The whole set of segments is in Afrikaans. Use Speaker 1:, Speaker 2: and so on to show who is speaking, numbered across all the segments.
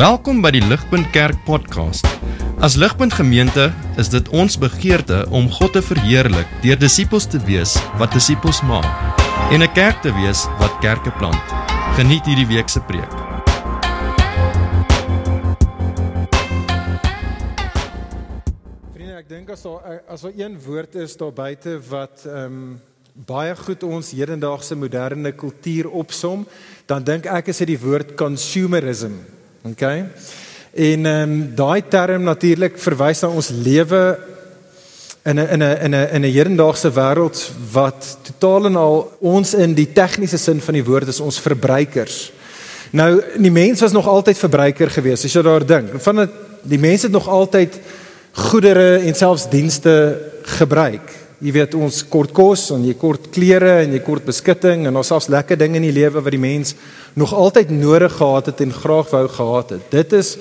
Speaker 1: Welkom by die Ligpunt Kerk podcast. As Ligpunt Gemeente is dit ons begeerte om God te verheerlik deur disippels te wees wat disippels maak en 'n kerk te wees wat kerke plant. Geniet hierdie week se preek.
Speaker 2: Vriende, ek dink as daar as daar een woord is daar buite wat ehm um, baie goed ons hedendaagse moderne kultuur opsom, dan dink ek is dit die woord consumerism. OK? En ehm um, daai term natuurlik verwys na ons lewe in 'n in 'n in 'n in 'n hedendaagse wêreld wat totaal en al ons in die tegniese sin van die woord is ons verbruikers. Nou die mens was nog altyd verbruiker geweest as jy daar dink. Van dit die mense het nog altyd goedere en selfs dienste gebruik. Jy weet ons kort kos en jy kort klere en jy kort beskutting en ons selfs lekker dinge in die lewe wat die mens nog altyd nodig gehad het en graag wou gehad het. Dit is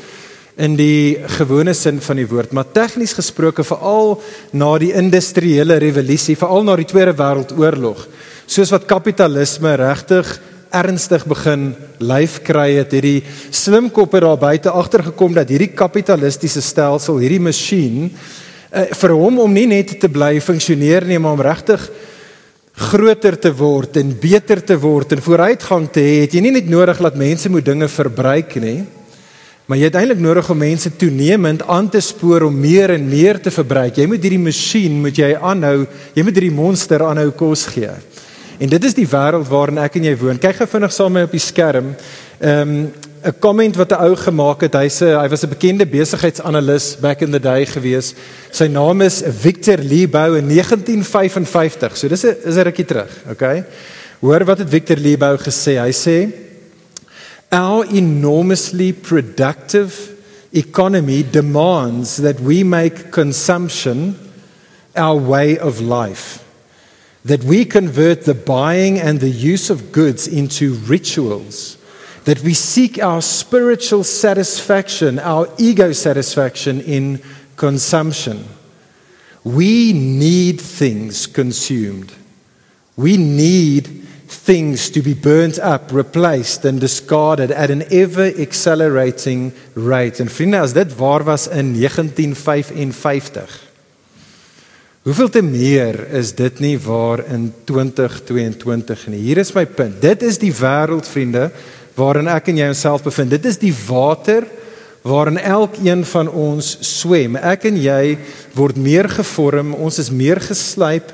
Speaker 2: in die gewone sin van die woord, maar tegnies gesproke veral na die industriële revolusie, veral na die Tweede Wêreldoorlog, soos wat kapitalisme regtig ernstig begin lyf kry het, het die slimkoppe daar buite agtergekom dat hierdie kapitalistiese stelsel, hierdie masjien uh, vir hom om nie net te bly funksioneer nie, maar om regtig groter te word en beter te word en vooruitgang te hê, het jy nie net nodig dat mense moet dinge verbruik nie, maar jy het eintlik nodig om mense toenemend aan te spoor om meer en meer te verbruik. Jy moet hierdie masjien moet jy aanhou, jy moet hierdie monster aanhou kos gee. En dit is die wêreld waarin ek en jy woon. Kyk gou vinnig saam met my op die skerm. Ehm um, 'n comment wat 'n ou gemaak het. Hy's 'n hy was 'n bekende besigheidsanalis back in the day gewees. Sy naam is Victor Leebou in 1955. So dis 'n is 'n rukkie terug, okay? Hoor wat het Victor Leebou gesê? Hy sê our enormously productive economy demands that we make consumption our way of life. That we convert the buying and the use of goods into rituals that we seek our spiritual satisfaction, our ego satisfaction in consumption. We need things consumed. We need things to be burnt up, replaced and discarded at an ever accelerating rate. En vriende, as dit waar was in 1955. Hoeveel te meer is dit nie waar in 2022 nie. Hier is my punt. Dit is die wêreld, vriende, waarin ek en jy onsself bevind. Dit is die water waarin elkeen van ons swem. Ek en jy word meer gevorm, ons is meer geslyp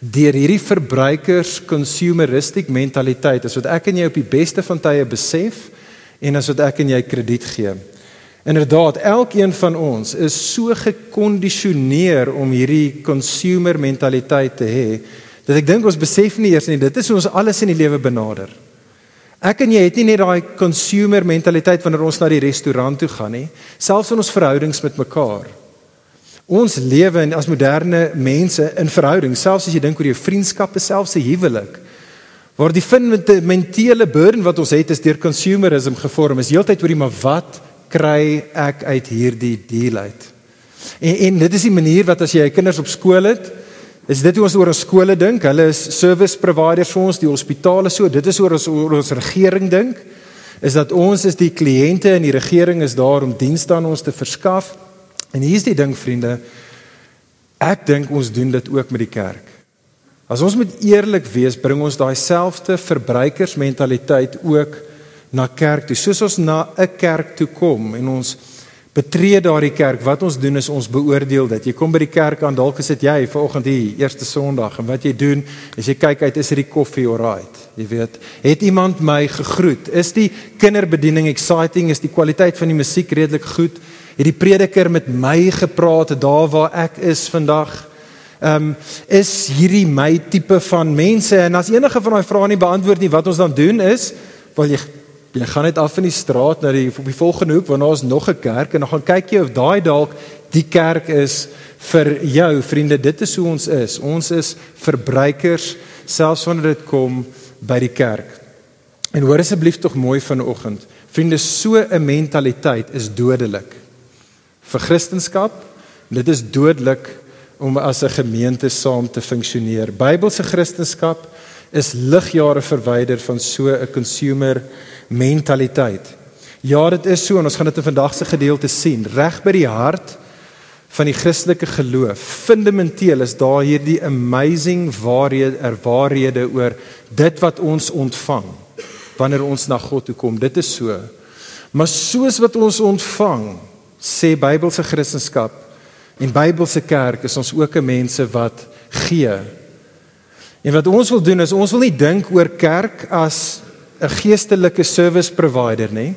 Speaker 2: deur hierdie verbruikers consumeristic mentaliteit. As wat ek en jy op die beste van tye besef en as wat ek en jy krediet gee. Inderdaad, elkeen van ons is so gekondisioneer om hierdie consumer mentaliteit te hê dat ek dink ons besef nie eers nie dit is hoe ons alles in die lewe benader. Ek en jy het nie net daai consumer mentaliteit wanneer ons na die restaurant toe gaan nie, selfs in ons verhoudings met mekaar. Ons lewe as moderne mense in verhouding, selfs as jy dink oor jou vriendskappe, selfs 'n huwelik, waar die fundamentele burden wat ons het is deur consumerism gevorm, is heeltyd oor die maar wat kry ek uit hierdie deal uit? En en dit is die manier wat as jy kinders op skool het, Is dit hoe ons oor ons skole dink? Hulle is service providers vir ons, die hospitale so. Dit is oor ons oor ons regering dink. Is dat ons is die kliënte en die regering is daar om dienste aan ons te verskaf. En hier's die ding vriende. Ek dink ons doen dit ook met die kerk. As ons moet eerlik wees, bring ons daai selfde verbruikersmentaliteit ook na kerk toe. Soos ons na 'n kerk toe kom en ons betree daardie kerk. Wat ons doen is ons beoordeel dit. Jy kom by die kerk aan, dalk is dit jy vanoggend hier, eerste Sondag en wat jy doen is jy kyk uit is hierdie koffie alright. Jy weet, het iemand my gegroet? Is die kinderbediening exciting? Is die kwaliteit van die musiek redelik goed? Het die prediker met my gepraat daar waar ek is vandag? Ehm um, is hierdie my tipe van mense en as enige van daai vrae nie beantwoord nie, wat ons dan doen is, wil jy Jy gaan net af in die straat na die op die volgende hoek waar is nog 'n kerk en dan gaan kyk jy of daai dalk die kerk is vir jou vriende. Dit is hoe ons is. Ons is verbruikers selfs wanneer dit kom by die kerk. En hoor asseblief tog mooi vanoggend. Vriende, so 'n mentaliteit is dodelik vir Christendom. Dit is dodelik om as 'n gemeente saam te funksioneer. Bybelse Christendom is ligjare verwyder van so 'n consumer mentaliteit. Ja, dit is so en ons gaan dit in vandag se gedeelte sien. Reg by die hart van die Christelike geloof, fundamenteel is daar hierdie amazing waarhede er waarhede oor dit wat ons ontvang wanneer ons na God toe kom. Dit is so. Maar soos wat ons ontvang, sê Bybelse Christendom en Bybelse kerk, is ons ook 'n mense wat gee. En wat ons wil doen is ons wil nie dink oor kerk as 'n geestelike service provider nie.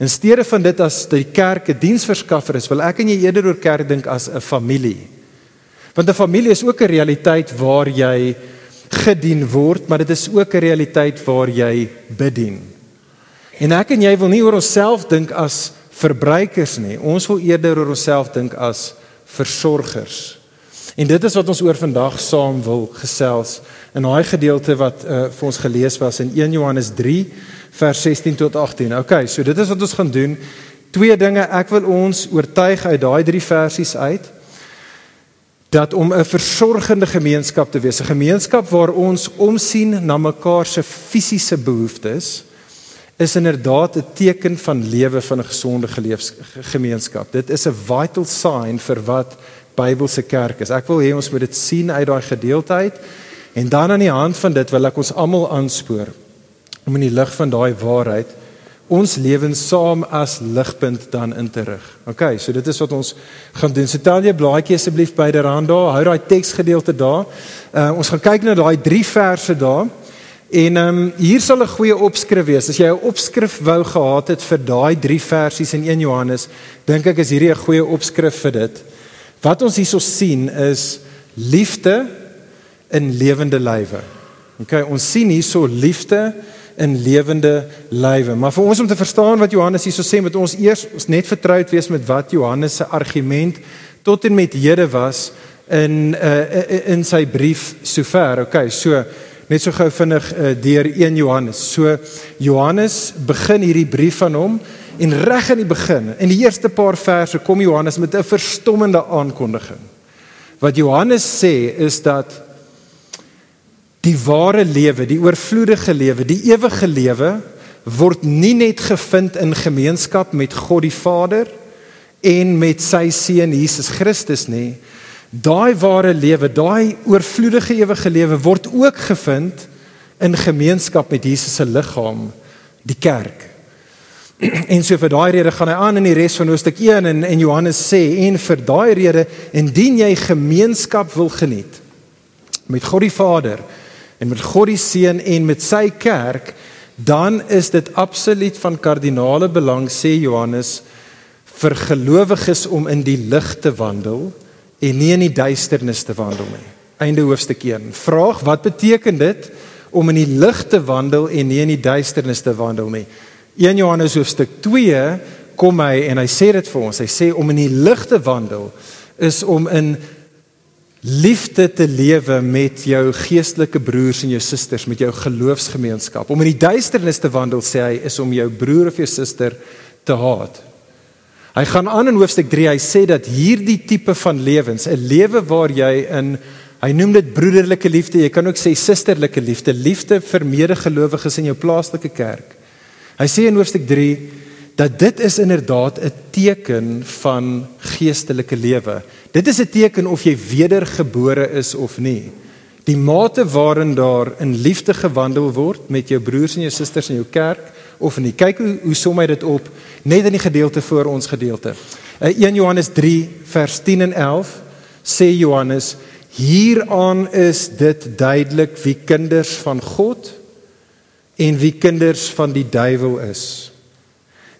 Speaker 2: In steede van dit as die kerk 'n diensverskaffer is, wil ek en jy eerder oor kerk dink as 'n familie. Want 'n familie is ook 'n realiteit waar jy gedien word, maar dit is ook 'n realiteit waar jy bedien. En ek en jy wil nie oor onsself dink as verbruikers nie. Ons wil eerder oor onsself dink as versorgers. En dit is wat ons oor vandag saam wil gesels in daai gedeelte wat uh, vir ons gelees was in 1 Johannes 3 vers 16 tot 18. Okay, so dit is wat ons gaan doen. Twee dinge ek wil ons oortuig uit daai drie versies uit dat om 'n versorgende gemeenskap te wees, 'n gemeenskap waar ons omsien na mekaar se fisiese behoeftes, is inderdaad 'n teken van lewe van 'n gesonde gemeenskap. Dit is 'n vital sign vir wat Bybelse kerk is. Ek wil hê ons moet dit sien uit daai gedeelte uit en dan aan die hand van dit wil ek ons almal aanspoor om in die lig van daai waarheid ons lewens saam as ligpunt dan in te rig. OK, so dit is wat ons gaan doen. So tel jy blaadjie asseblief byderhand daar. Hou daai teksgedeelte daar. Uh, ons gaan kyk na daai 3 verse daar. En ehm um, hier sal 'n goeie opskrif wees. As jy 'n opskrif wou gehad het vir daai 3 versies in 1 Johannes, dink ek is hierdie 'n goeie opskrif vir dit. Wat ons hierso sien is liefde in lewende lywe. Okay, ons sien hierso liefde in lewende lywe. Maar vir ons om te verstaan wat Johannes hierso sê, moet ons eers ons net vertroud wees met wat Johannes se argument tot en met hede was in uh, in sy brief sover. Okay, so net so gou vinnig uh, deur 1 Johannes. So Johannes begin hierdie brief van hom en reg in die begin, in die eerste paar verse kom Johannes met 'n verstommende aankondiging. Wat Johannes sê is dat die ware lewe, die oorvloedige lewe, die ewige lewe word nie net gevind in gemeenskap met God die Vader en met sy seun Jesus Christus nie, Daai ware lewe, daai oorvloedige ewige lewe word ook gevind in gemeenskap met Jesus se liggaam, die kerk. En so vir daai rede gaan hy aan in die res van hoofstuk 1 en en Johannes sê en vir daai rede indien jy gemeenskap wil geniet met God die Vader en met God die Seun en met sy kerk, dan is dit absoluut van kardinale belang sê Johannes vir gelowiges om in die lig te wandel en nie in die duisternis te wandel nie. Einde hoofstuk 1. Vraag: Wat beteken dit om in die lig te wandel en nie in die duisternis te wandel nie? 1 Johannes hoofstuk 2 kom hy en hy sê dit vir ons. Hy sê om in die lig te wandel is om in liefde te lewe met jou geestelike broers en jou susters, met jou geloofsgemeenskap. Om in die duisternis te wandel sê hy is om jou broer of jou suster te haat. Hy gaan aan in hoofstuk 3. Hy sê dat hierdie tipe van lewens, 'n lewe waar jy in hy noem dit broederlike liefde, jy kan ook sê susterlike liefde, liefde vir medegelowiges in jou plaaslike kerk. Hy sê in hoofstuk 3 dat dit is inderdaad 'n teken van geestelike lewe. Dit is 'n teken of jy wedergebore is of nie. Die mate waarin daar in liefde gewandel word met jou broers en jou susters in jou kerk of nie. Kyk hoe hoe som hy dit op net in die gedeelte voor ons gedeelte. In uh, 1 Johannes 3 vers 10 en 11 sê Johannes hieraan is dit duidelik wie kinders van God en wie kinders van die duiwel is.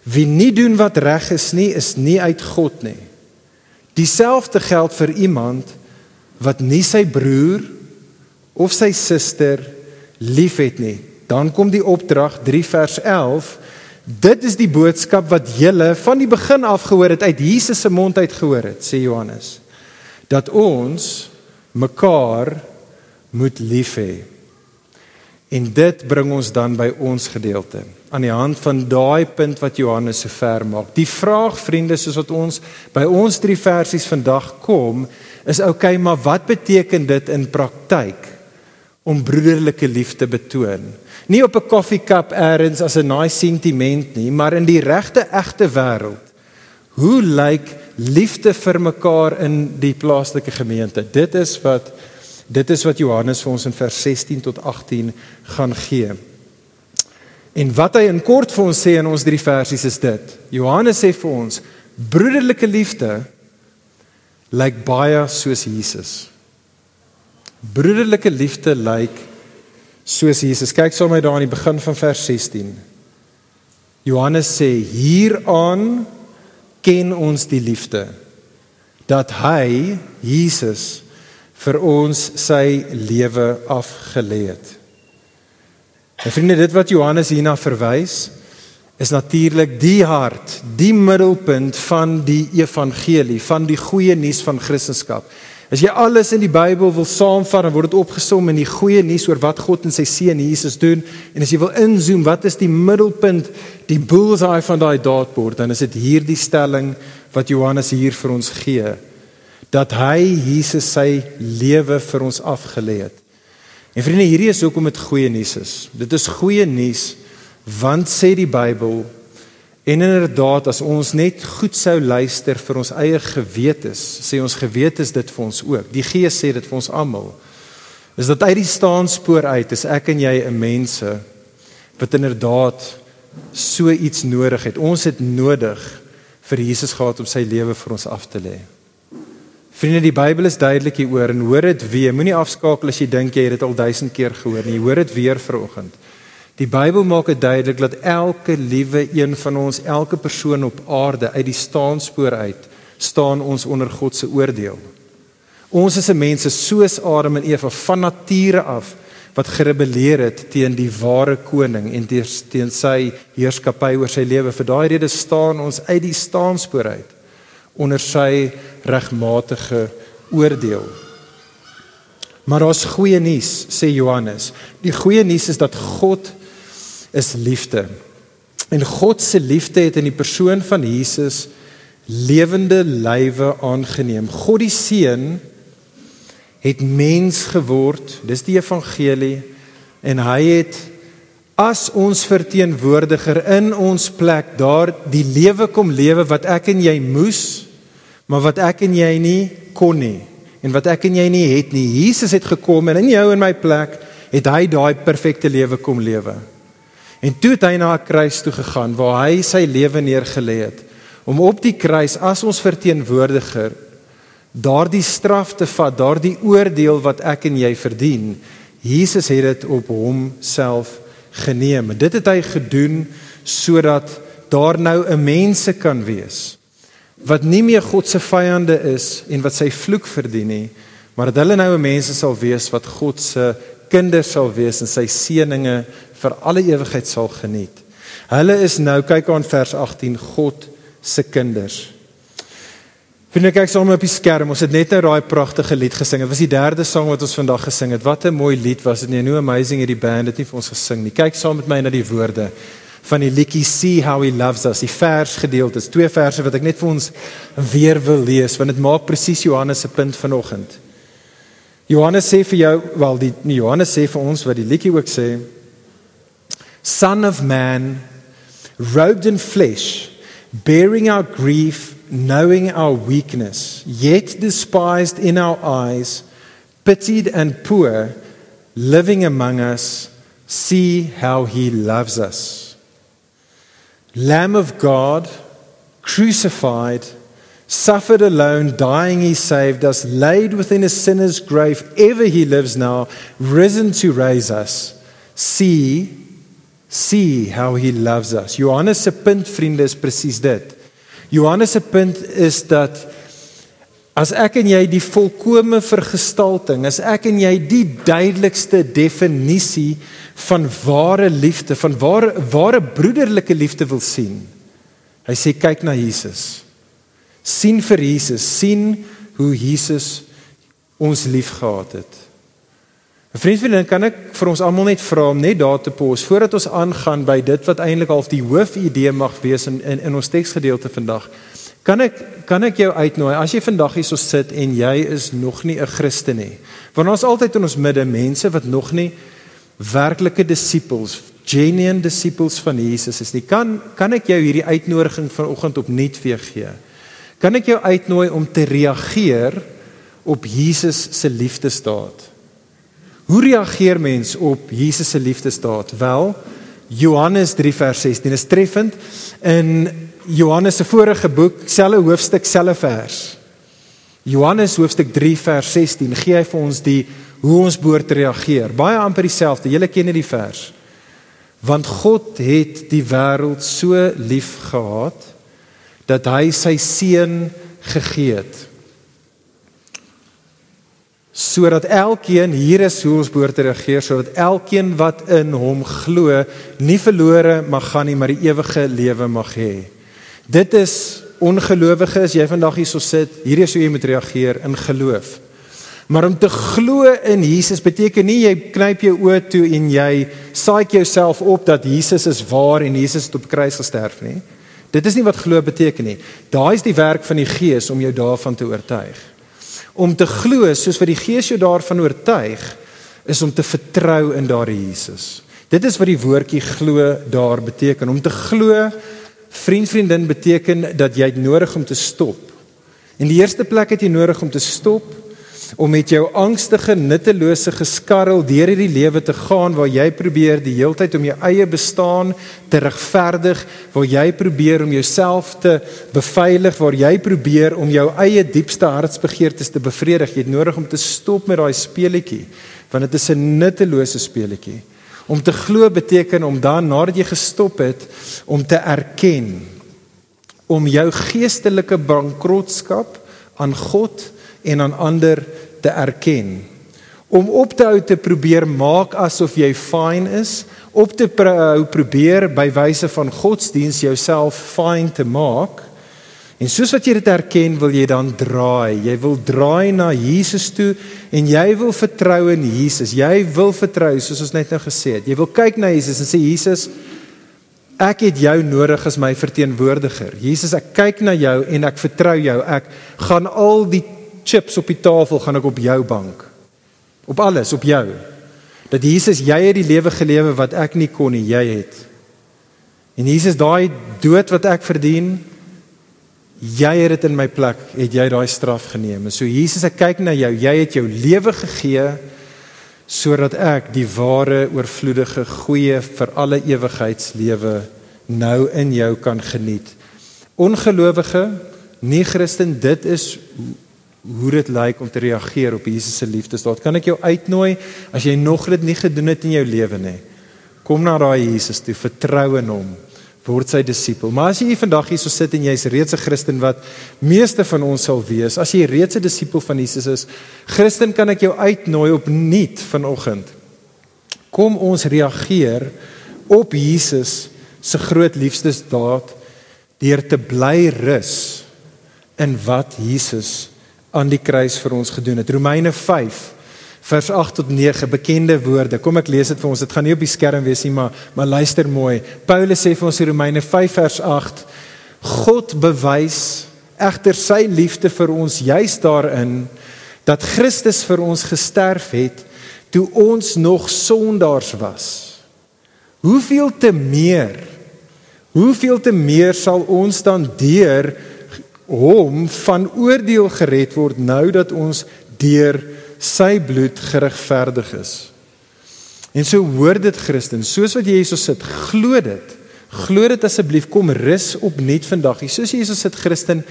Speaker 2: Wie nie doen wat reg is nie, is nie uit God nie. Dieselfde geld vir iemand wat nie sy broer of sy suster liefhet nie. Dan kom die opdrag 3 vers 11 Dit is die boodskap wat julle van die begin af gehoor het uit Jesus se mond uit gehoor het, sê Johannes. Dat ons mekaar moet lief hê. En dit bring ons dan by ons gedeelte aan die hand van daai punt wat Johannes so ver maak. Die vraag vriende soos wat ons by ons drie versies vandag kom, is okay, maar wat beteken dit in praktyk om broederlike liefde betoon. Nie op 'n koffiekap eers as 'n nice sentiment nie, maar in die regte egte wêreld. Hoe lyk liefde vir mekaar in die plaaslike gemeente? Dit is wat dit is wat Johannes vir ons in vers 16 tot 18 gaan gee. En wat hy in kort vir ons sê in ons drie versies is dit. Johannes sê vir ons broederlike liefde lyk baie soos Jesus. Broederlike liefde lyk soos Jesus. Kyk saam met my daar aan die begin van vers 16. Johannes sê hieraan ken ons die liefde dat hy Jesus vir ons sy lewe afgelê het. En vriende, dit wat Johannes hierna verwys, is natuurlik die hart, die middelpunt van die evangelie, van die goeie nuus van Christendom. As jy alles in die Bybel wil saamvat, dan word dit opgesom in die goeie nuus oor wat God en sy seun Jesus doen. En as jy wil inzoom, wat is die middelpunt, die bullseye van daai daadbord, dan is dit hierdie stelling wat Johannes hier vir ons gee dat hy Jesus sy lewe vir ons afgelê het. En vriende, hierdie is hoekom dit goeie nuus is. Dit is goeie nuus want sê die Bybel en inderdaad as ons net goed sou luister vir ons eie gewetes, sê ons gewetes dit vir ons ook. Die Gees sê dit vir ons almal. Is dat uit die staanspoor uit is ek en jy 'n mense wat inderdaad so iets nodig het. Ons het nodig vir Jesus gehad om sy lewe vir ons af te lê. Vriende, die Bybel is duidelik hieroor en hoor dit weer. Moenie afskakel as jy dink jy het dit al duisend keer gehoor nie. Hoor dit weer vanoggend. Die Bybel maak dit duidelik dat elke liewe een van ons, elke persoon op aarde uit die staanspoor uit, staan ons onder God se oordeel. Ons is 'n mense soos Adam en Eva van nature af wat gerebelleer het teen die ware koning en teen sy heerskappy oor sy lewe. Vir daai rede staan ons uit die staanspoor uit onder sy regmatige oordeel. Maar daar's goeie nuus, sê Johannes. Die goeie nuus is dat God is liefde. En God se liefde het in die persoon van Jesus lewende lywe aangeneem. God die Seun het mens geword. Dis die evangelie en hy het as ons verteenwoordiger in ons plek daar die lewe kom lewe wat ek en jy moes maar wat ek en jy nie kon nie en wat ek en jy nie het nie. Jesus het gekom en in jou en my plek het hy daai perfekte lewe kom lewe. En toe het hy na 'n kruis toe gegaan waar hy sy lewe neergelê het om op die kruis as ons verteenwoordiger daardie straf te vat, daardie oordeel wat ek en jy verdien. Jesus het dit op homself geneem. Dit het hy gedoen sodat daar nou 'n mense kan wees wat nie meer God se vyande is en wat sy vloek verdien nie, maar dat hulle nou 'n mense sal wees wat God se kinders sal wees en sy seëninge vir alle ewigheid sal geniet. Hulle is nou kyk aan vers 18 God se kinders. Vind ek saam op die skerm, ons het net nou daai pragtige lied gesing. Dit was die derde sang wat ons vandag gesing het. Wat 'n mooi lied was dit nie? No amazing hierdie band het nie vir ons gesing nie. Kyk saam met my na die woorde van die liedjie See How He Loves Us. Die vers gedeeltes, twee verse wat ek net vir ons weer wil lees want dit maak presies Johannes se punt vanoggend. Johannes sê vir jou, wel die nie Johannes sê vir ons wat die liedjie ook sê. Son of man, robed in flesh, bearing our grief, knowing our weakness, yet despised in our eyes, pitied and poor, living among us, see how he loves us. Lamb of God, crucified, suffered alone, dying he saved us, laid within a sinner's grave, ever he lives now, risen to raise us. See, see how he loves us. Johannes se punt vriende is presies dit. Johannes se punt is dat as ek en jy die volkomme vergestalting, as ek en jy die duidelikste definisie van ware liefde, van ware ware broederlike liefde wil sien. Hy sê kyk na Jesus. sien vir Jesus, sien hoe Jesus ons liefgehad het. 'n Vriendvriendin, kan ek vir ons almal net vra om net daar te pos voordat ons aangaan by dit wat eintlik al die hoofidee mag wees in in, in ons teksgedeelte vandag. Kan ek kan ek jou uitnooi as jy vandag hierso sit en jy is nog nie 'n Christen nie. Want ons altyd in ons midde mense wat nog nie werklike disippels, genuine disippels van Jesus is nie. Kan kan ek jou hierdie uitnodiging vanoggend opnuut weer gee? Kan ek jou uitnooi om te reageer op Jesus se liefdesdaad? Hoe reageer mens op Jesus se liefdesdaad? Wel, Johannes 3 vers 16 is treffend in Johannes se vorige boek, selfe hoofstuk, selfe vers. Johannes hoofstuk 3 vers 16 gee hy vir ons die hoe ons behoort te reageer. Baie amper dieselfde. Julle ken die vers. Want God het die wêreld so lief gehad dat hy sy seun gegee het sodat elkeen hier is hoe ons behoort te reageer sodat elkeen wat in hom glo nie verlore mag gaan nie maar die ewige lewe mag hê. Dit is ongelowiges, jy vandag hierso sit, hierdie is hoe jy moet reageer in geloof. Maar om te glo in Jesus beteken nie jy knyp jou oë toe en jy saai jouself op dat Jesus is waar en Jesus het op kruis gesterf nie. Dit is nie wat glo beteken nie. Daai is die werk van die Gees om jou daarvan te oortuig. Om te glo soos wat die Gees jou daarvan oortuig is om te vertrou in daardie Jesus. Dit is wat die woordjie glo daar beteken. Om te glo Vriend vriendin beteken dat jy nodig om te stop. In die eerste plek het jy nodig om te stop om met jou angstige, nuttelose geskarrel deur hierdie lewe te gaan waar jy probeer die heeltyd om jou eie bestaan te regverdig, waar jy probeer om jouself te beveilig, waar jy probeer om jou eie diepste hartsbegeertes te bevredig. Jy het nodig om te stop met daai speletjie, want dit is 'n nuttelose speletjie. Om te glo beteken om dan nadat jy gestop het om te erken om jou geestelike bankrotskap aan God en aan ander te erken. Om op te hou te probeer maak asof jy fine is, op te hou probeer by wyse van godsdiens jouself fine te maak En soos wat jy dit erken, wil jy dan draai. Jy wil draai na Jesus toe en jy wil vertrou in Jesus. Jy wil vertrou soos ons net nou gesê het. Jy wil kyk na Jesus en sê Jesus, ek het jou nodig as my verteenwoordiger. Jesus, ek kyk na jou en ek vertrou jou. Ek gaan al die chips op die tafel gaan ek op jou bank. Op alles, op jou. Dat Jesus, jy het die lewe gelewe wat ek nie kon nie, jy het. En Jesus, daai dood wat ek verdien, Jy het dit in my plek, het jy daai straf geneem. So Jesus, ek kyk na jou. Jy het jou lewe gegee sodat ek die ware oorvloedige goeie vir alle ewigheidslewe nou in jou kan geniet. Ongelowige, nie Christen, dit is hoe dit lyk om te reageer op Jesus se liefdesdaad. Kan ek jou uitnooi as jy nog dit nie gedoen het in jou lewe nie? Kom na daai Jesus toe, vertrou in hom word sy disipel. Maar as jy vandag hier so sit en jy's reeds 'n Christen wat meeste van ons sal wees, as jy reeds 'n disipel van Jesus is, Christen kan ek jou uitnooi op nuut vanoggend. Kom ons reageer op Jesus se groot liefdesdaad deur te bly rus in wat Jesus aan die kruis vir ons gedoen het. Romeine 5 vers 8 tot 9 bekende woorde. Kom ek lees dit vir ons. Dit gaan nie op die skerm wees nie, maar maar luister mooi. Paulus sê vir ons in Romeine 5 vers 8: God bewys egter sy liefde vir ons juis daarin dat Christus vir ons gesterf het toe ons nog sondaars was. Hoeveel te meer? Hoeveel te meer sal ons dan deur hom van oordeel gered word nou dat ons deur sy bloed geregverdig is. En so hoor dit Christen, soos wat jy hierso sit, glo dit. Glo dit asseblief, kom rus op net vandag. Soos jy hierso sit Christen,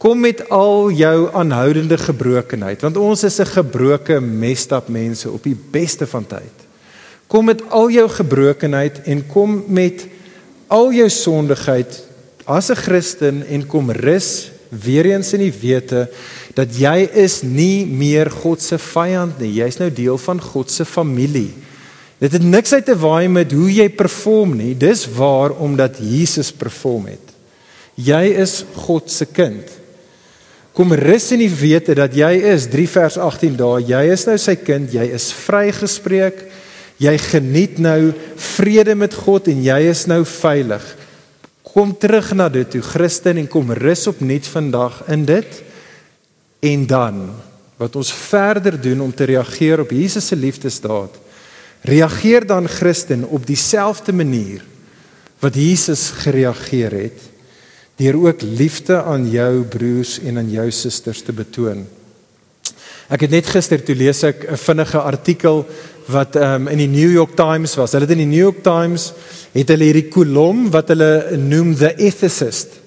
Speaker 2: kom met al jou aanhoudende gebrokenheid, want ons is 'n gebroke mestap mense op die beste van tyd. Kom met al jou gebrokenheid en kom met al jou sondigheid as 'n Christen en kom rus weer eens in die wete dat jy is nie meer God se vyand nie. Jy's nou deel van God se familie. Dit het niks uit te waai met hoe jy perform nie. Dis waar omdat Jesus perform het. Jy is God se kind. Kom rus in die wete dat jy is 3 vers 18 daar. Jy is nou sy kind. Jy is vrygespreek. Jy geniet nou vrede met God en jy is nou veilig. Kom terug na dit toe, Christen en kom rus op net vandag in dit. En dan wat ons verder doen om te reageer op Jesus se liefdesdaad. Reageer dan Christen op dieselfde manier wat Jesus gereageer het deur ook liefde aan jou broers en aan jou susters te betoon. Ek het net gister toe lees ek 'n vinnige artikel wat um, in die New York Times was. Hulle het in die New York Times het hulle hierdie kolom wat hulle noem the ethicist.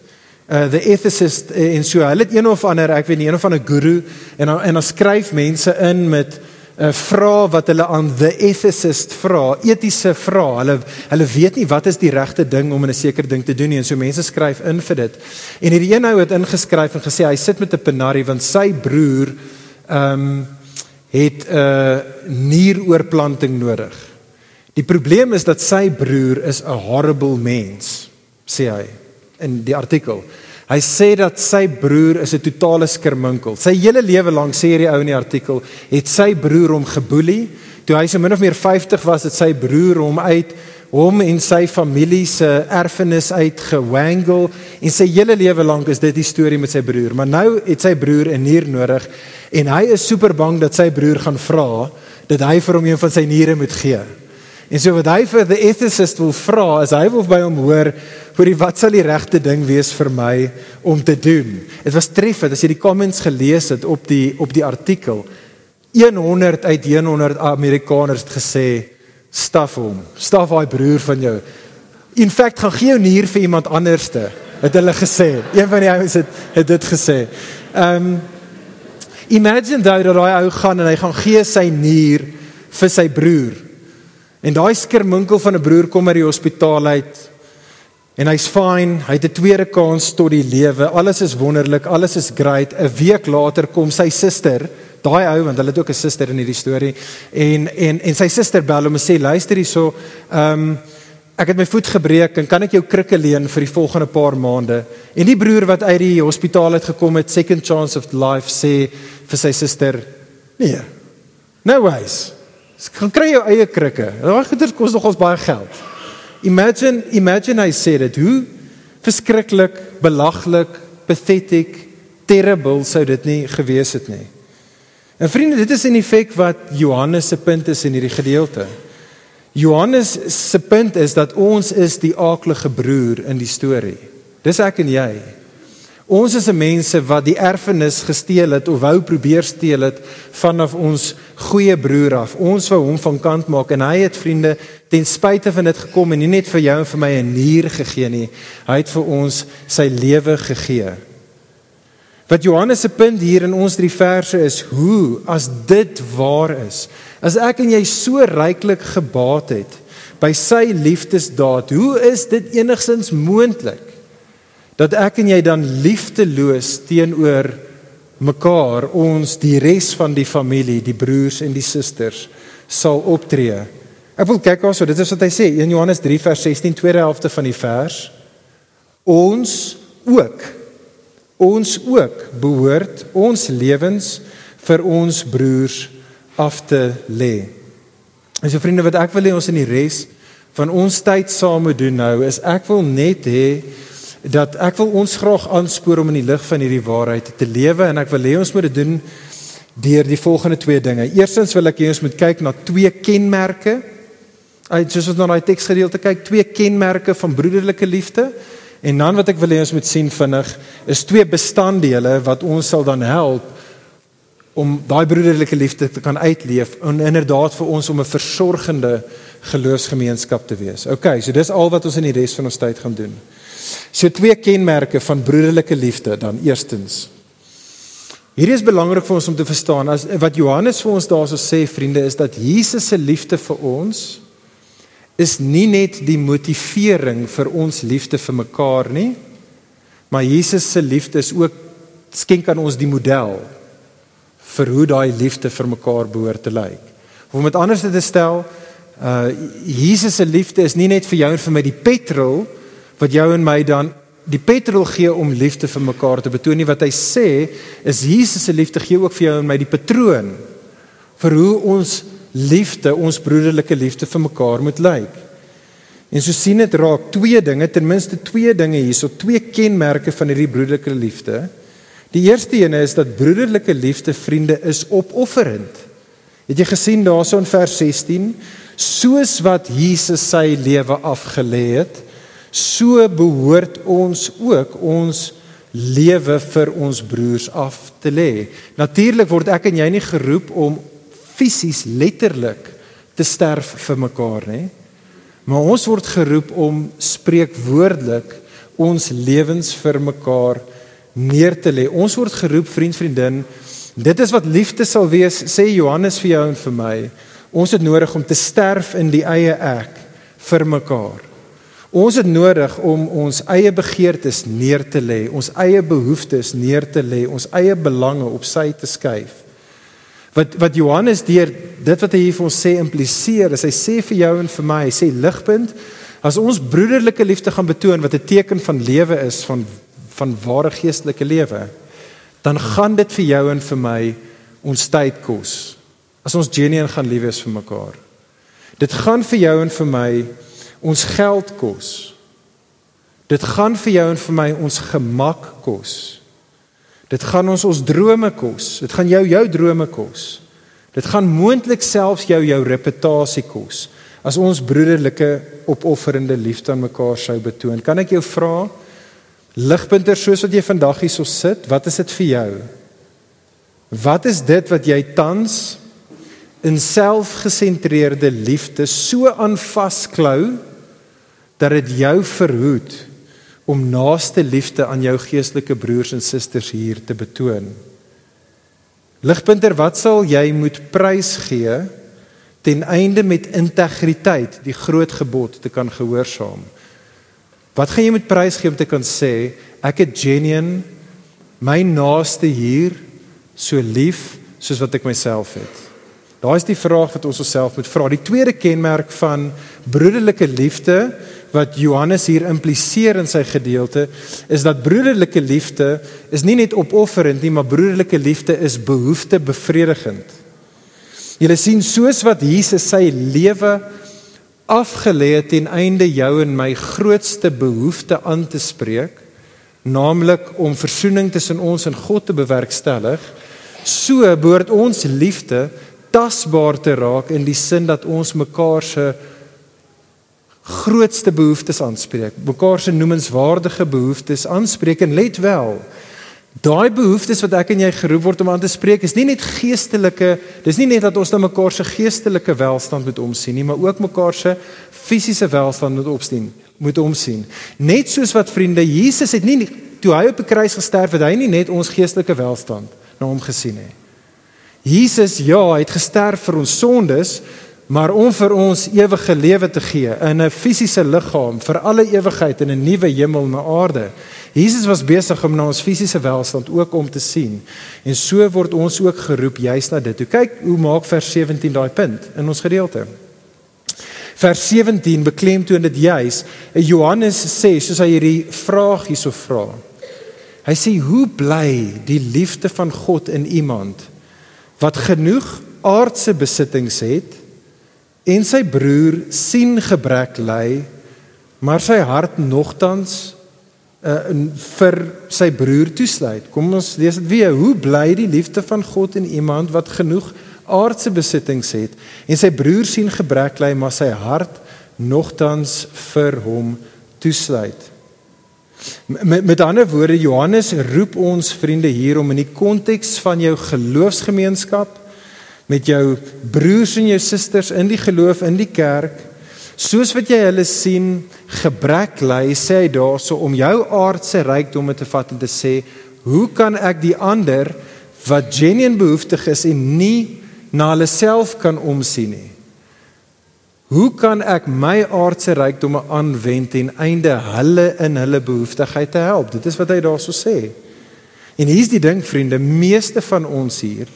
Speaker 2: Uh the ethicist uh, en so hulle het een of ander, ek weet nie, een of ander guru en en dan skryf mense in met 'n uh, vraag wat hulle aan the ethicist vra, etiese vrae. Hulle hulle weet nie wat is die regte ding om 'n sekere ding te doen nie en so mense skryf in vir dit. En hierdie een ou het ingeskryf en gesê hy sit met 'n penarie want sy broer ehm um, het 'n uh, nieroorplanting nodig. Die probleem is dat sy broer is 'n horrible mens, sê hy in die artikel. Hy sê dat sy broer is 'n totale skerminkel. Sy hele lewe lank sê hierdie ou in die artikel, het sy broer hom geboelie. Toe hy so min of meer 50 was, het sy broer hom uit hom en sy familie se erfenis uitgewangle en sy hele lewe lank is dit die storie met sy broer. Maar nou het sy broer 'n nier nodig en hy is super bang dat sy broer gaan vra dat hy vir hom een van sy niere moet gee. En so wat hy vir the ethicist wil vra is hy wil by hom hoor vir die wat sal die regte ding wees vir my om te doen. Dit was treffend as jy die comments gelees het op die op die artikel 100 uit 100 Amerikaners het gesê staf hom. Staf daai broer van jou. In feite gaan gee jou nier vir iemand anderste, het hulle gesê. Een van die ouens het het dit gesê. Um imagine daai dat daai ou gaan en hy gaan gee sy nier vir sy broer. En daai skerminkel van 'n broer kom uit die hospitaal uit. En hy's fine, hy het 'n tweede kans tot die lewe. Alles is wonderlik, alles is great. 'n Week later kom sy suster daai ou want hulle het ook 'n suster in hierdie storie. En en en sy suster bel hom en sê luister hierso ehm um, ek het my voet gebreek en kan ek jou krikke leen vir die volgende paar maande? En die broer wat uit die hospitaal het gekom het second chance of life sê vir sy suster nee no ways kan kry jou eie krikke. Daai goeder kos nog ons baie geld. Imagine imagine i said it hoe verskriklik belaglik pathetic terrible sou dit nie gewees het nie En vriende, dit is in effek wat Johannes se punt is in hierdie gedeelte. Johannes se punt is dat ons is die aaklige broer in die storie. Dis ek en jy. Ons is 'n mense wat die erfenis gesteel het of wou probeer steel het vanaf ons goeie broer af. Ons wou hom van kant maak en hy het vriende ten spyte van dit gekom en nie net vir jou en vir my 'n nier gegee nie. Hy het vir ons sy lewe gegee. Wat Johannes se punt hier in ons drie verse is, hoe as dit waar is, as ek en jy so ryklik gebaat het by sy liefdesdaad, hoe is dit enigsins moontlik dat ek en jy dan liefdeloos teenoor mekaar, ons die res van die familie, die broers en die susters sal optree? Ek wil kyk also, dit is wat hy sê in Johannes 3 vers 16, tweede helfte van die vers. Ons ook ons ook behoort ons lewens vir ons broers af te lê. En so vriende wat ek wil hê ons in die res van ons tyd saam moet doen nou is ek wil net hê dat ek wil ons graag aanspoor om in die lig van hierdie waarheid te lewe en ek wil hê ons moet dit doen deur die volgende twee dinge. Eerstens wil ek hê ons moet kyk na twee kenmerke. Uit soos ons na daai teksgedeelte kyk, twee kenmerke van broederlike liefde. En dan wat ek wil hê ons moet sien vinnig is twee bestanddele wat ons sal dan help om daai broederlike liefde te kan uitleef en inderdaad vir ons om 'n versorgende geloofsgemeenskap te wees. OK, so dis al wat ons in die res van ons tyd gaan doen. So twee kenmerke van broederlike liefde dan eerstens. Hierdie is belangrik vir ons om te verstaan as wat Johannes vir ons daarso sê vriende is dat Jesus se liefde vir ons is nie net die motivering vir ons liefde vir mekaar nie, maar Jesus se liefde is ook skenk aan ons die model vir hoe daai liefde vir mekaar behoort te lyk. Om dit anders te stel, uh Jesus se liefde is nie net vir jou en vir my die petrol wat jou en my dan die petrol gee om liefde vir mekaar te betoon nie wat hy sê is Jesus se liefde gee ook vir jou en my die patroon vir hoe ons liefde, ons broederlike liefde vir mekaar moet lyk. En so sien dit raak twee dinge, ten minste twee dinge hierso, twee kenmerke van hierdie broederlike liefde. Die eerste een is dat broederlike liefde vriende is opofferend. Het jy gesien daarso in vers 16? Soos wat Jesus sy lewe afgelê het, so behoort ons ook ons lewe vir ons broers af te lê. Natuurlik word ek en jy nie geroep om fisies letterlik te sterf vir mekaar nie. Maar ons word geroep om spreekwoordelik ons lewens vir mekaar neer te lê. Ons word geroep vriend vriendin, dit is wat liefde sal wees, sê Johannes vir jou en vir my. Ons het nodig om te sterf in die eie ek vir mekaar. Ons het nodig om ons eie begeertes neer te lê, ons eie behoeftes neer te lê, ons eie belange op sy te skuif. Wat wat Johannes deur dit wat hy hier vir ons sê impliseer, is hy sê vir jou en vir my, hy sê ligpunt, as ons broederlike liefde gaan betoon wat 'n teken van lewe is van van ware geestelike lewe, dan gaan dit vir jou en vir my ons tyd kos. As ons genuine gaan lief wees vir mekaar. Dit gaan vir jou en vir my ons geld kos. Dit gaan vir jou en vir my ons gemak kos. Dit gaan ons ons drome kos. Dit gaan jou jou drome kos. Dit gaan moontlik selfs jou jou reputasie kos. As ons broederlike opofferende liefde aan mekaar sou betoon, kan ek jou vra ligpunter soos wat jy vandag hierso sit, wat is dit vir jou? Wat is dit wat jy tans in selfgesentreerde liefde so aan vasklou dat dit jou verhoed om naaste liefde aan jou geestelike broers en susters hier te betoon. Ligpunter, wat sal jy moet prys gee ten einde met integriteit die groot gebod te kan gehoorsaam? Wat gaan jy moet prys gee om te kan sê ek het genuine my naaste hier so lief soos wat ek myself het? Daai is die vraag wat ons osself moet vra. Die tweede kenmerk van broederlike liefde wat Johannes hier impliseer in sy gedeelte is dat broederlike liefde is nie net opofferend nie, maar broederlike liefde is behoeftebevredigend. Jy sien soos wat Jesus sy lewe afgelê het ten einde jou en my grootste behoefte aan te spreek, naamlik om verzoening tussen ons en God te bewerkstellig, so behoort ons liefde tasbaar te raak in die sin dat ons mekaar se grootste behoeftes aanspreek, mekaar se noemenswaardige behoeftes aanspreek en let wel. Daai behoeftes wat ek en jy geroep word om aan te spreek is nie net geestelike, dis nie net dat ons na mekaar se geestelike welstand moet omsien nie, maar ook mekaar se fisiese welstand moet opsien, moet omsien. Net soos wat vriende Jesus het nie toe hy op die kruis gesterf het, hy nie net ons geestelike welstand na hom gesien nie. Jesus ja, het gesterf vir ons sondes, maar om vir ons ewige lewe te gee in 'n fisiese liggaam vir alle ewigheid in 'n nuwe hemel en aarde. Jesus was besig om na ons fisiese welstand ook om te sien. En so word ons ook geroep juis na dit. Toe kyk hoe maak vers 17 daai punt in ons gedeelte. Vers 17 beklemtoon dit juis. Johannes sê soos hy hierdie vraag hierso vra. Hy sê hoe bly die liefde van God in iemand wat genoeg aardse besittings het en sy broer sien gebrek ly maar sy hart nogtans uh, vir sy broer toesluit. Kom ons lees dit weer hoe bly die liefde van God in iemand wat genoeg aardse besittings het? En sy broer sien gebrek ly maar sy hart nogtans vir hom toesluit. Met met ander woorde Johannes roep ons vriende hier om in die konteks van jou geloofsgemeenskap met jou broers en jou susters in die geloof in die kerk soos wat jy hulle sien gebrek ly sê hy daarso om jou aardse rykdomme te vat en te sê hoe kan ek die ander wat genuen behoeftig is en nie na hulle self kan omsien nie hoe kan ek my aardse rykdomme aanwend en einde hulle in hulle behoeftigheid te help? Dit is wat hy daarso sê. En hier's die ding vriende meeste van ons hier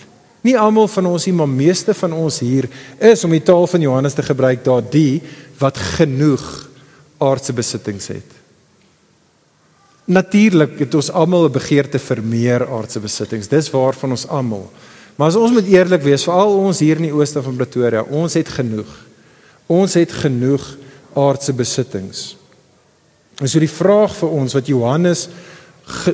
Speaker 2: Nie almal van ons nie, maar meeste van ons hier is om die taal van Johannes te gebruik daar die wat genoeg aardse besittings het. Natuurlik het ons almal 'n begeerte vir meer aardse besittings. Dis waar van ons almal. Maar as ons moet eerlik wees, veral ons hier in die ooste van Pretoria, ons het genoeg. Ons het genoeg aardse besittings. En so die vraag vir ons wat Johannes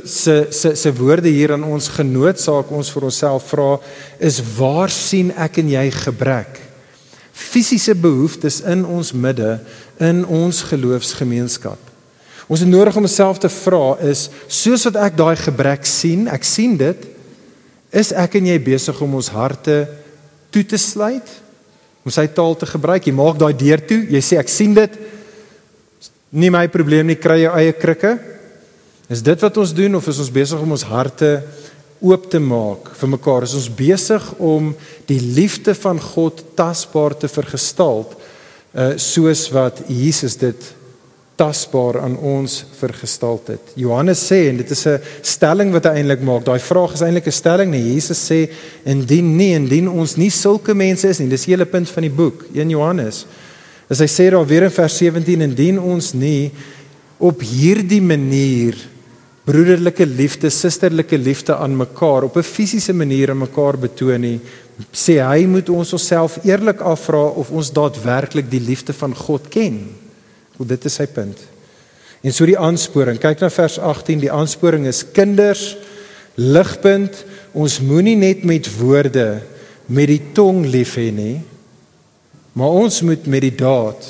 Speaker 2: se se se woorde hier aan ons genootsaak ons vir onsself vra is waar sien ek en jy gebrek? Fisiese behoeftes in ons midde in ons geloofsgemeenskap. Ons het nodig om onsself te vra is soos wat ek daai gebrek sien, ek sien dit, is ek en jy besig om ons harte toe te sluit? Om sy taal te gebruik, jy maak daai deur toe, jy sê ek sien dit. Nie my probleem nie, kry jou eie krikke. Is dit wat ons doen of is ons besig om ons harte oop te maak vir mekaar? Is ons besig om die liefde van God tasbaar te vergestaal, uh soos wat Jesus dit tasbaar aan ons vergestaal het. Johannes sê en dit is 'n stelling wat hy eintlik maak. Daai vraag is eintlik 'n stelling, nee. Jesus sê indien nie indien ons nie sulke mense is nie. Dis die hele punt van die boek, 1 Johannes. As hy sê daar weer in vers 17 indien ons nie op hierdie manier broederlike liefde, susterlike liefde aan mekaar op 'n fisiese manier aan mekaar betoon nie, sê hy moet ons onsself eerlik afvra of ons daadwerklik die liefde van God ken. Want dit is sy punt. En so die aansporing, kyk na vers 18, die aansporing is kinders, ligpunt, ons moenie net met woorde met die tong lief hê nie, maar ons moet met die daad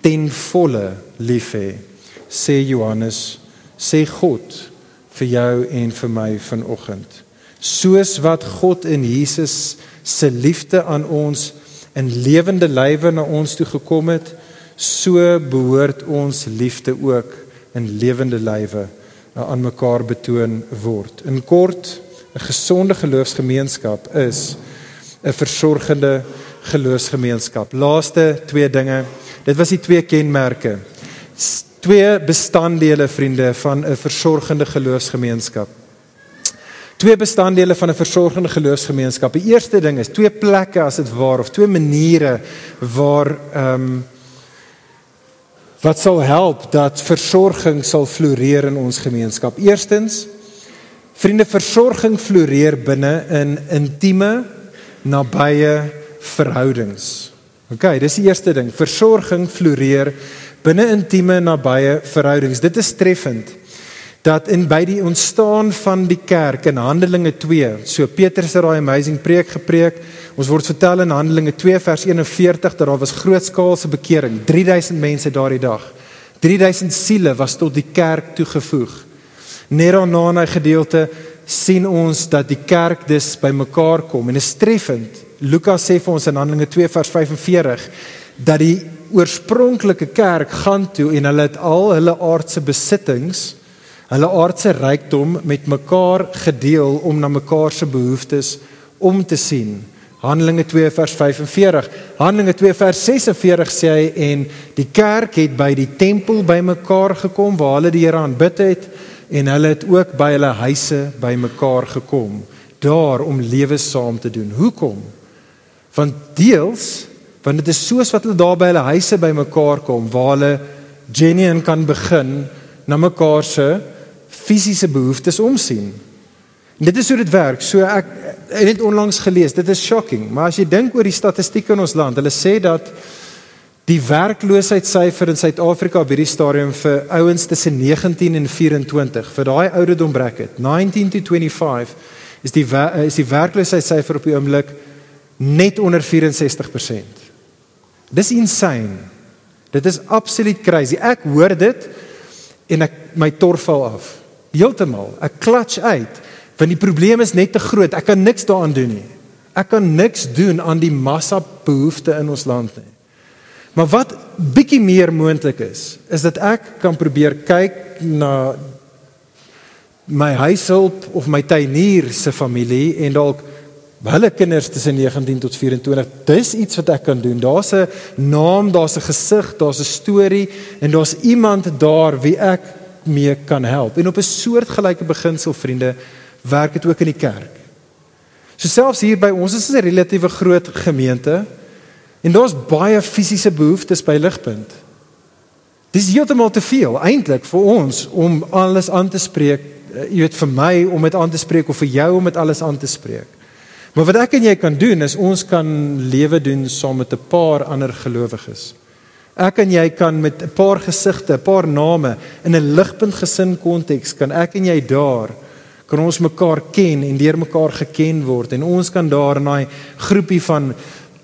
Speaker 2: ten volle lief hê, sê Johannes, sê God vir jou en vir my vanoggend. Soos wat God in Jesus se liefde aan ons in lewende lywe na ons toe gekom het, so behoort ons liefde ook in lewende lywe aan mekaar betoon word. In kort, 'n gesonde geloofsgemeenskap is 'n versorgende geloofsgemeenskap. Laaste twee dinge. Dit was die twee kenmerke. Twee bestanddele vriende van 'n versorgende geloofsgemeenskap. Twee bestanddele van 'n versorgende geloofsgemeenskap. Die eerste ding is twee plekke as dit waar of twee maniere waar ehm um, wat sal help dat versorging sal floreer in ons gemeenskap. Eerstens, vriende, versorging floreer binne in intieme, nabye verhoudings. OK, dis die eerste ding. Versorging floreer binne intieme, nabye verhoudings. Dit is treffend dat in by die ontstaan van die kerk in Handelinge 2, so Petrus het daai amazing preek gepreek. Ons word vertel in Handelinge 2 vers 41 dat daar was grootskaalse bekering, 3000 mense daardie dag. 3000 siele was tot die kerk toegevoeg. Net daarna in daai gedeelte sien ons dat die kerk dus bymekaar kom en is treffend. Lukas sê vir ons in Handelinge 2 vers 45 dat die oorspronklike kerk gaan toe en hulle het al hulle aardse besittings hulle aardse rykdom met mekaar gedeel om na mekaar se behoeftes om te sien. Handelinge 2 vers 45. Handelinge 2 vers 46 sê hy en die kerk het by die tempel bymekaar gekom waar hulle die Here aanbid het en hulle het ook by hulle huise bymekaar gekom daar om lewe saam te doen. Hoekom? Want deels want dit is soos wat hulle daar by hulle huise bymekaar kom waar hulle genuine kan begin na mekaar se fisiese behoeftes omsien. En dit is hoe dit werk. So ek het net onlangs gelees, dit is shocking, maar as jy dink oor die statistieke in ons land, hulle sê dat die werkloosheidssyfer in Suid-Afrika op hierdie stadium vir ouens tussen 19 en 24, vir daai ouderdom bracket, 19 to 25, is die is die werkloosheidssyfer op die oomblik net onder 64%. Dis insane. Dit is absoluut crazy. Ek hoor dit en ek my torval af heeltemal. Ek klats uit want die probleem is net te groot. Ek kan niks daaraan doen nie. Ek kan niks doen aan die massa behoeftes in ons land nie. Maar wat bietjie meer moontlik is, is dat ek kan probeer kyk na my huishulp of my tuinier se familie en dalk hulle kinders tussen 19 tot 24. Dis iets wat ek kan doen. Daar's 'n naam, daar's 'n gesig, daar's 'n storie en daar's iemand daar wie ek mee kan help. En op 'n soortgelyke beginsel vriende werk dit ook in die kerk. So selfs hier by ons is 'n relatiewe groot gemeente en daar's baie fisiese behoeftes by Ligpunt. Dis heeltemal te veel eintlik vir ons om alles aan te spreek. Eh, jy weet vir my om dit aan te spreek of vir jou om dit alles aan te spreek. Maar wat ek en jy kan doen is ons kan lewe doen saam met 'n paar ander gelowiges Ek en jy kan met 'n paar gesigte, 'n paar name in 'n ligpunt gesin konteks kan ek en jy daar kan ons mekaar ken en deur mekaar geken word en ons kan daar in daai groepie van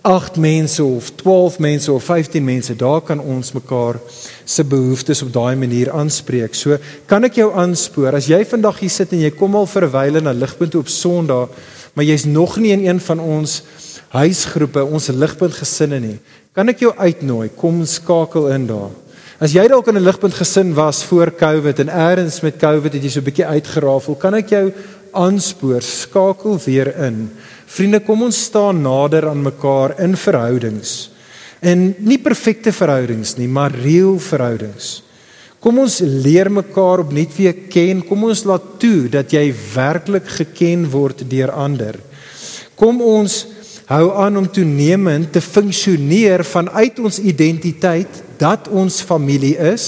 Speaker 2: 8 mense of 12 mense of 15 mense, daar kan ons mekaar se behoeftes op daai manier aanspreek. So kan ek jou aanspoor as jy vandag hier sit en jy kom al vir 'n wyle na ligpunt op Sondag, maar jy's nog nie in een van ons huisgroepe, ons ligpunt gesinne nie. Kan ek jou uitnooi, kom skakel in daar. As jy dalk in 'n ligpunt gesin was voor Covid en eers met Covid het jy so 'n bietjie uitgerafel, kan ek jou aanspoor, skakel weer in. Vriende, kom ons staan nader aan mekaar in verhoudings. En nie perfekte verhoudings nie, maar reël verhoudings. Kom ons leer mekaar opnuut weer ken. Kom ons laat toe dat jy werklik geken word deur ander. Kom ons hou aan om toenemend te funksioneer vanuit ons identiteit dat ons familie is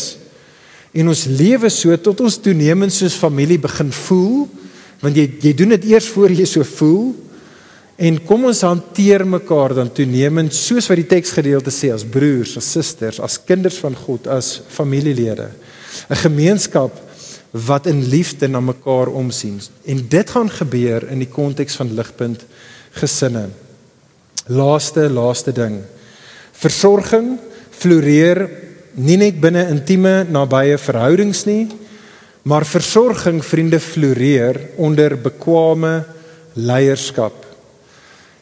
Speaker 2: en ons lewe so tot ons toenemend soos familie begin voel want jy jy doen dit eers voor jy so voel En kom ons hanteer mekaar dan toenemend soos wat die teksgedeelte sê as broers, as susters, as kinders van God, as familielede. 'n Gemeenskap wat in liefde na mekaar omsien. En dit gaan gebeur in die konteks van ligpunt gesinne. Laaste laaste ding. Versorging floreer nie net binne intieme nabye verhoudings nie, maar versorging vriende floreer onder bekwame leierskap.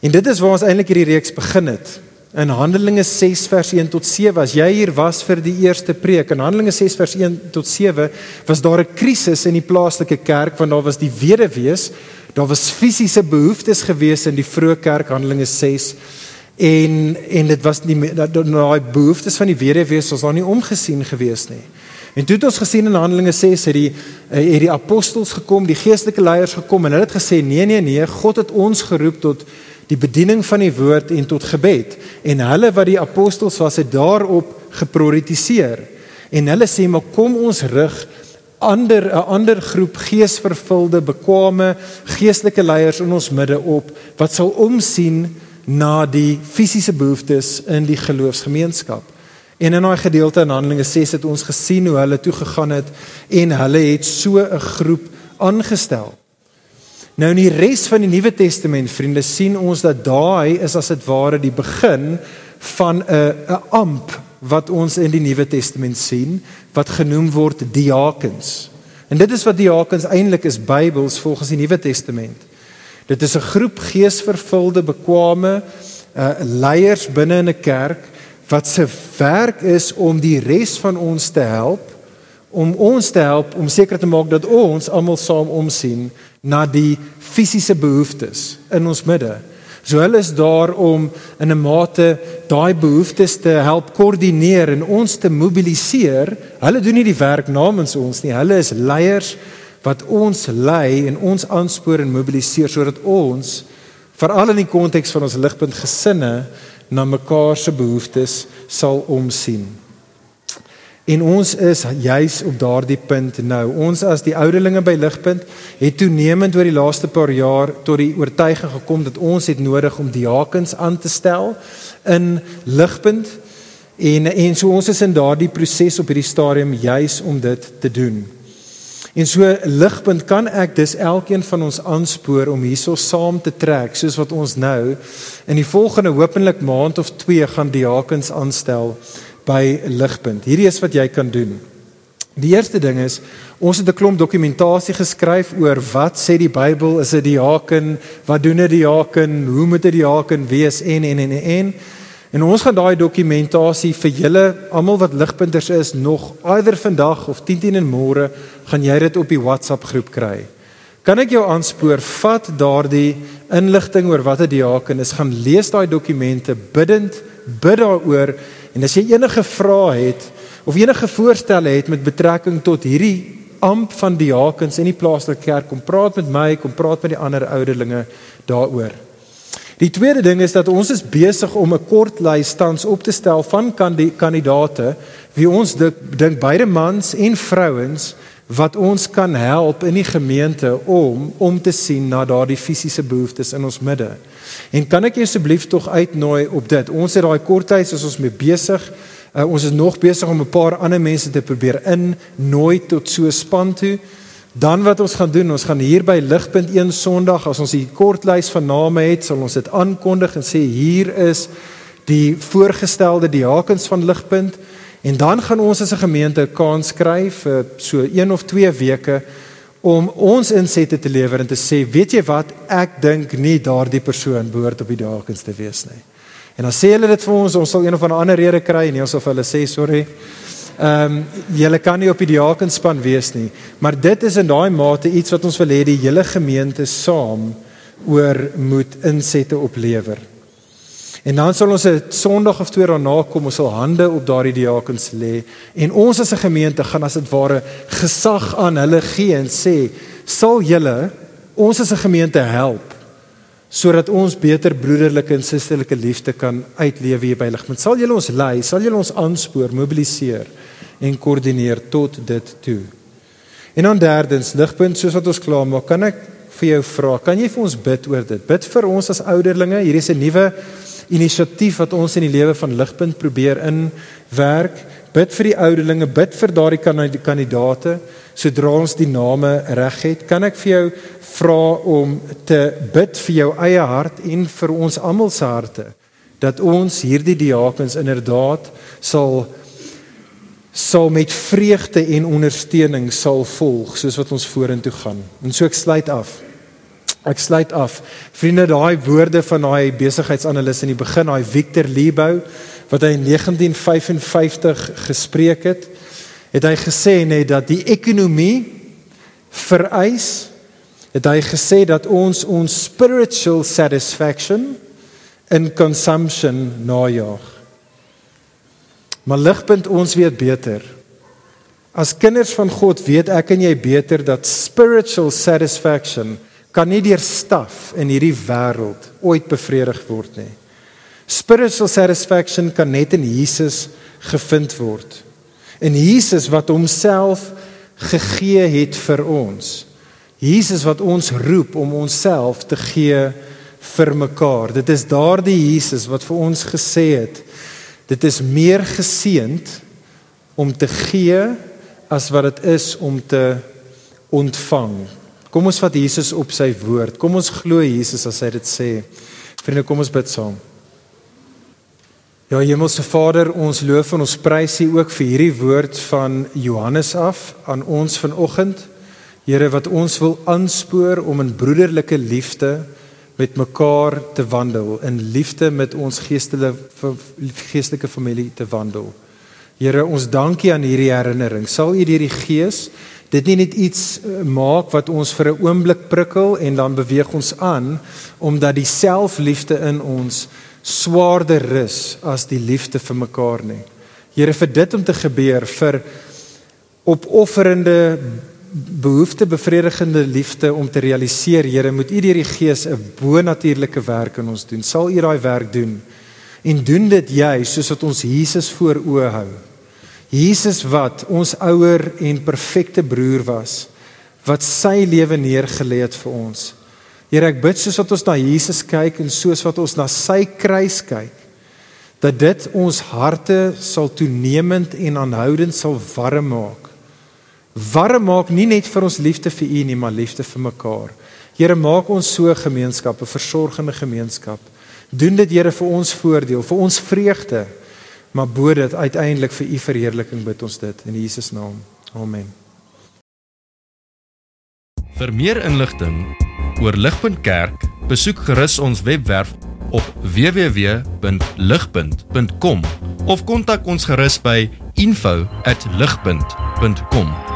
Speaker 2: En dit is waar ons eintlik hierdie reeks begin het. In Handelinge 6 vers 1 tot 7 as jy hier was vir die eerste preek in Handelinge 6 vers 1 tot 7 was daar 'n krisis in die plaaslike kerk want daar was die weduwees, daar was fisiese behoeftes gewees in die vroeë kerk Handelinge 6 en en dit was nie daai behoeftes van die weduwees was daar nie omgesien gewees nie. En toe het ons gesien in Handelinge 6 het die het die apostels gekom, die geestelike leiers gekom en hulle het gesê nee nee nee, God het ons geroep tot die bediening van die woord en tot gebed. En hulle wat die apostels was het daarop geprioritiseer. En hulle sê maar kom ons rig ander 'n ander groep geesvervulde bekwame geestelike leiers in ons midde op wat sal omsien na die fisiese behoeftes in die geloofsgemeenskap. En in daai gedeelte in Handelinge 6 het ons gesien hoe hulle toe gegaan het en hulle het so 'n groep aangestel Nou in die res van die Nuwe Testament, vriende, sien ons dat daai is as dit ware die begin van 'n 'n amp wat ons in die Nuwe Testament sien wat genoem word diakens. En dit is wat diakens eintlik is Bybels volgens die Nuwe Testament. Dit is 'n groep geesvervulde, bekwame uh leiers binne in 'n kerk wat se werk is om die res van ons te help om ons te help om seker te maak dat ons almal saam omsien na die fisiese behoeftes in ons midde. So hulle is daar om in 'n mate daai behoeftes te help koördineer en ons te mobiliseer. Hulle doen nie die werk namens ons nie. Hulle is leiers wat ons lei en ons aanspoor en mobiliseer sodat ons veral in die konteks van ons ligpunt gesinne na mekaar se behoeftes sal omsien. En ons is juis op daardie punt nou. Ons as die ouderlinge by Ligpunt het toenemend oor die laaste paar jaar tot die oortuiging gekom dat ons het nodig om diakens aan te stel in Ligpunt. En en so ons is in daardie proses op hierdie stadium juis om dit te doen. En so Ligpunt kan ek dis elkeen van ons aanspoor om hierso saam te trek soos wat ons nou in die volgende hopelik maand of 2 gaan diakens aanstel by Ligpunt. Hierdie is wat jy kan doen. Die eerste ding is ons het 'n klomp dokumentasie geskryf oor wat sê die Bybel is 'n diaken, wat doen 'n diaken, hoe moet 'n diaken wees en en en en. En ons gaan daai dokumentasie vir julle almal wat ligpunters is nog eider vandag of 10:10 in môre gaan jy dit op die WhatsApp groep kry. Kan ek jou aanspoor vat daardie inligting oor wat 'n diaken is, gaan lees daai dokumente bidend, bid daaroor En as jy enige vrae het of enige voorstelle het met betrekking tot hierdie amp van diakens in die plaaslike kerk, kom praat met my, kom praat met die ander ouderlinge daaroor. Die tweede ding is dat ons is besig om 'n kort lys tans op te stel van kandidate wie ons dink beide mans en vrouens wat ons kan help in die gemeente om om te sien na daardie fisiese behoeftes in ons midde. En kan ek asseblief tog uitnooi op dit? Ons het daai kort tyd as ons mee besig Uh, ons is nog besig om 'n paar ander mense te probeer innooi tot so span toe. Dan wat ons gaan doen, ons gaan hier by Ligpunt een Sondag as ons die kortlys van name het, sal ons dit aankondig en sê hier is die voorgestelde diakens van Ligpunt en dan gaan ons as 'n gemeente kans kry vir so 1 of 2 weke om ons insette te lewer en te sê, weet jy wat, ek dink nie daardie persoon behoort op die diakens te wees nie. En dan sê hulle dit vir ons, ons sal een of ander rede kry en ons sal vir hulle sê sorry. Ehm um, julle kan nie op die diakenspan wees nie, maar dit is in daai mate iets wat ons wil hê die hele gemeente saam oor moet insette oplewer. En dan sal ons 'n Sondag of twee daarna kom, ons sal hande op daardie diakens lê en ons as 'n gemeente gaan as dit ware gesag aan hulle gee en sê, "Sal julle ons as 'n gemeente help sodat ons beter broederlike en susterlike liefde kan uitleef hier by Ligpunt. Sal julle ons lei, sal julle ons aanspoor, mobiliseer en koördineer tot dit toe. En dan derdens, ligpunt soos wat ons klaar maak, kan ek vir jou vra, kan jy vir ons bid oor dit? Bid vir ons as ouderlinge. Hier is 'n nuwe inisiatief wat ons in die lewe van ligpunt probeer inwerk. Bid vir die ouderlinge, bid vir daardie kandidaate sodra ons die name reg het. Kan ek vir jou vra om te bid vir jou eie hart en vir ons almal se harte dat ons hierdie diakens inderdaad sal sal met vreugde en ondersteuning sal volg soos wat ons vorentoe gaan. En so ek sluit af. Ek sluit af. Vriende, daai woorde van daai besigheidsanalis in die begin, daai Victor Lebow wat hy in 1955 gespreek het, het hy gesê net dat die ekonomie vereis het hy gesê dat ons ons spiritual satisfaction in consumption najaag. Maar ligpunt ons weet beter. As kinders van God weet ek en jy beter dat spiritual satisfaction kan nie deur staf in hierdie wêreld ooit bevredig word nie. Spiritual satisfaction kan net in Jesus gevind word. In Jesus wat homself gegee het vir ons. Jesus wat ons roep om onsself te gee vir mekaar. Dit is daardie Jesus wat vir ons gesê het Dit is meer geseend om te gee as wat dit is om te ontvang. Kom ons vat Jesus op sy woord. Kom ons glo Jesus as hy dit sê. Vriende, kom ons bid saam. Ja, Hemelse Vader, ons loof en ons prys U ook vir hierdie woord van Johannes af aan ons vanoggend. Here, wat ons wil aanspoor om in broederlike liefde met mekaar te wandel in liefde met ons geestelike geestelike familie te wandel. Here, ons dankie aan hierdie herinnering. Sal U deur die Gees dit nie net iets eh, maak wat ons vir 'n oomblik prikkel en dan beweeg ons aan omdat die selfliefde in ons swaarder rus as die liefde vir mekaar nie. Here, vir dit om te gebeur vir opofferende behoefte bevredigende liefde om te realiseer Here moet U deur die Gees 'n bonatuurlike werk in ons doen. Sal U daai werk doen? En doen dit jy soos wat ons Jesus voor oë hou. Jesus wat ons ouer en perfekte broer was wat sy lewe neergelê het vir ons. Here ek bid soos wat ons na Jesus kyk en soos wat ons na sy kruis kyk dat dit ons harte sal toenemend en aanhoudend sal warm maak warm maak nie net vir ons liefde vir U nie, maar liefde vir mekaar. Here, maak ons so 'n gemeenskap, 'n versorgende gemeenskap. Doen dit Here vir ons voordeel, vir ons vreugde, maar bo dit uiteindelik vir U verheerliking bid ons dit in Jesus naam. Amen.
Speaker 1: Vir meer inligting oor Ligpunt Kerk, besoek gerus ons webwerf op www.ligpunt.com of kontak ons gerus by info@ligpunt.com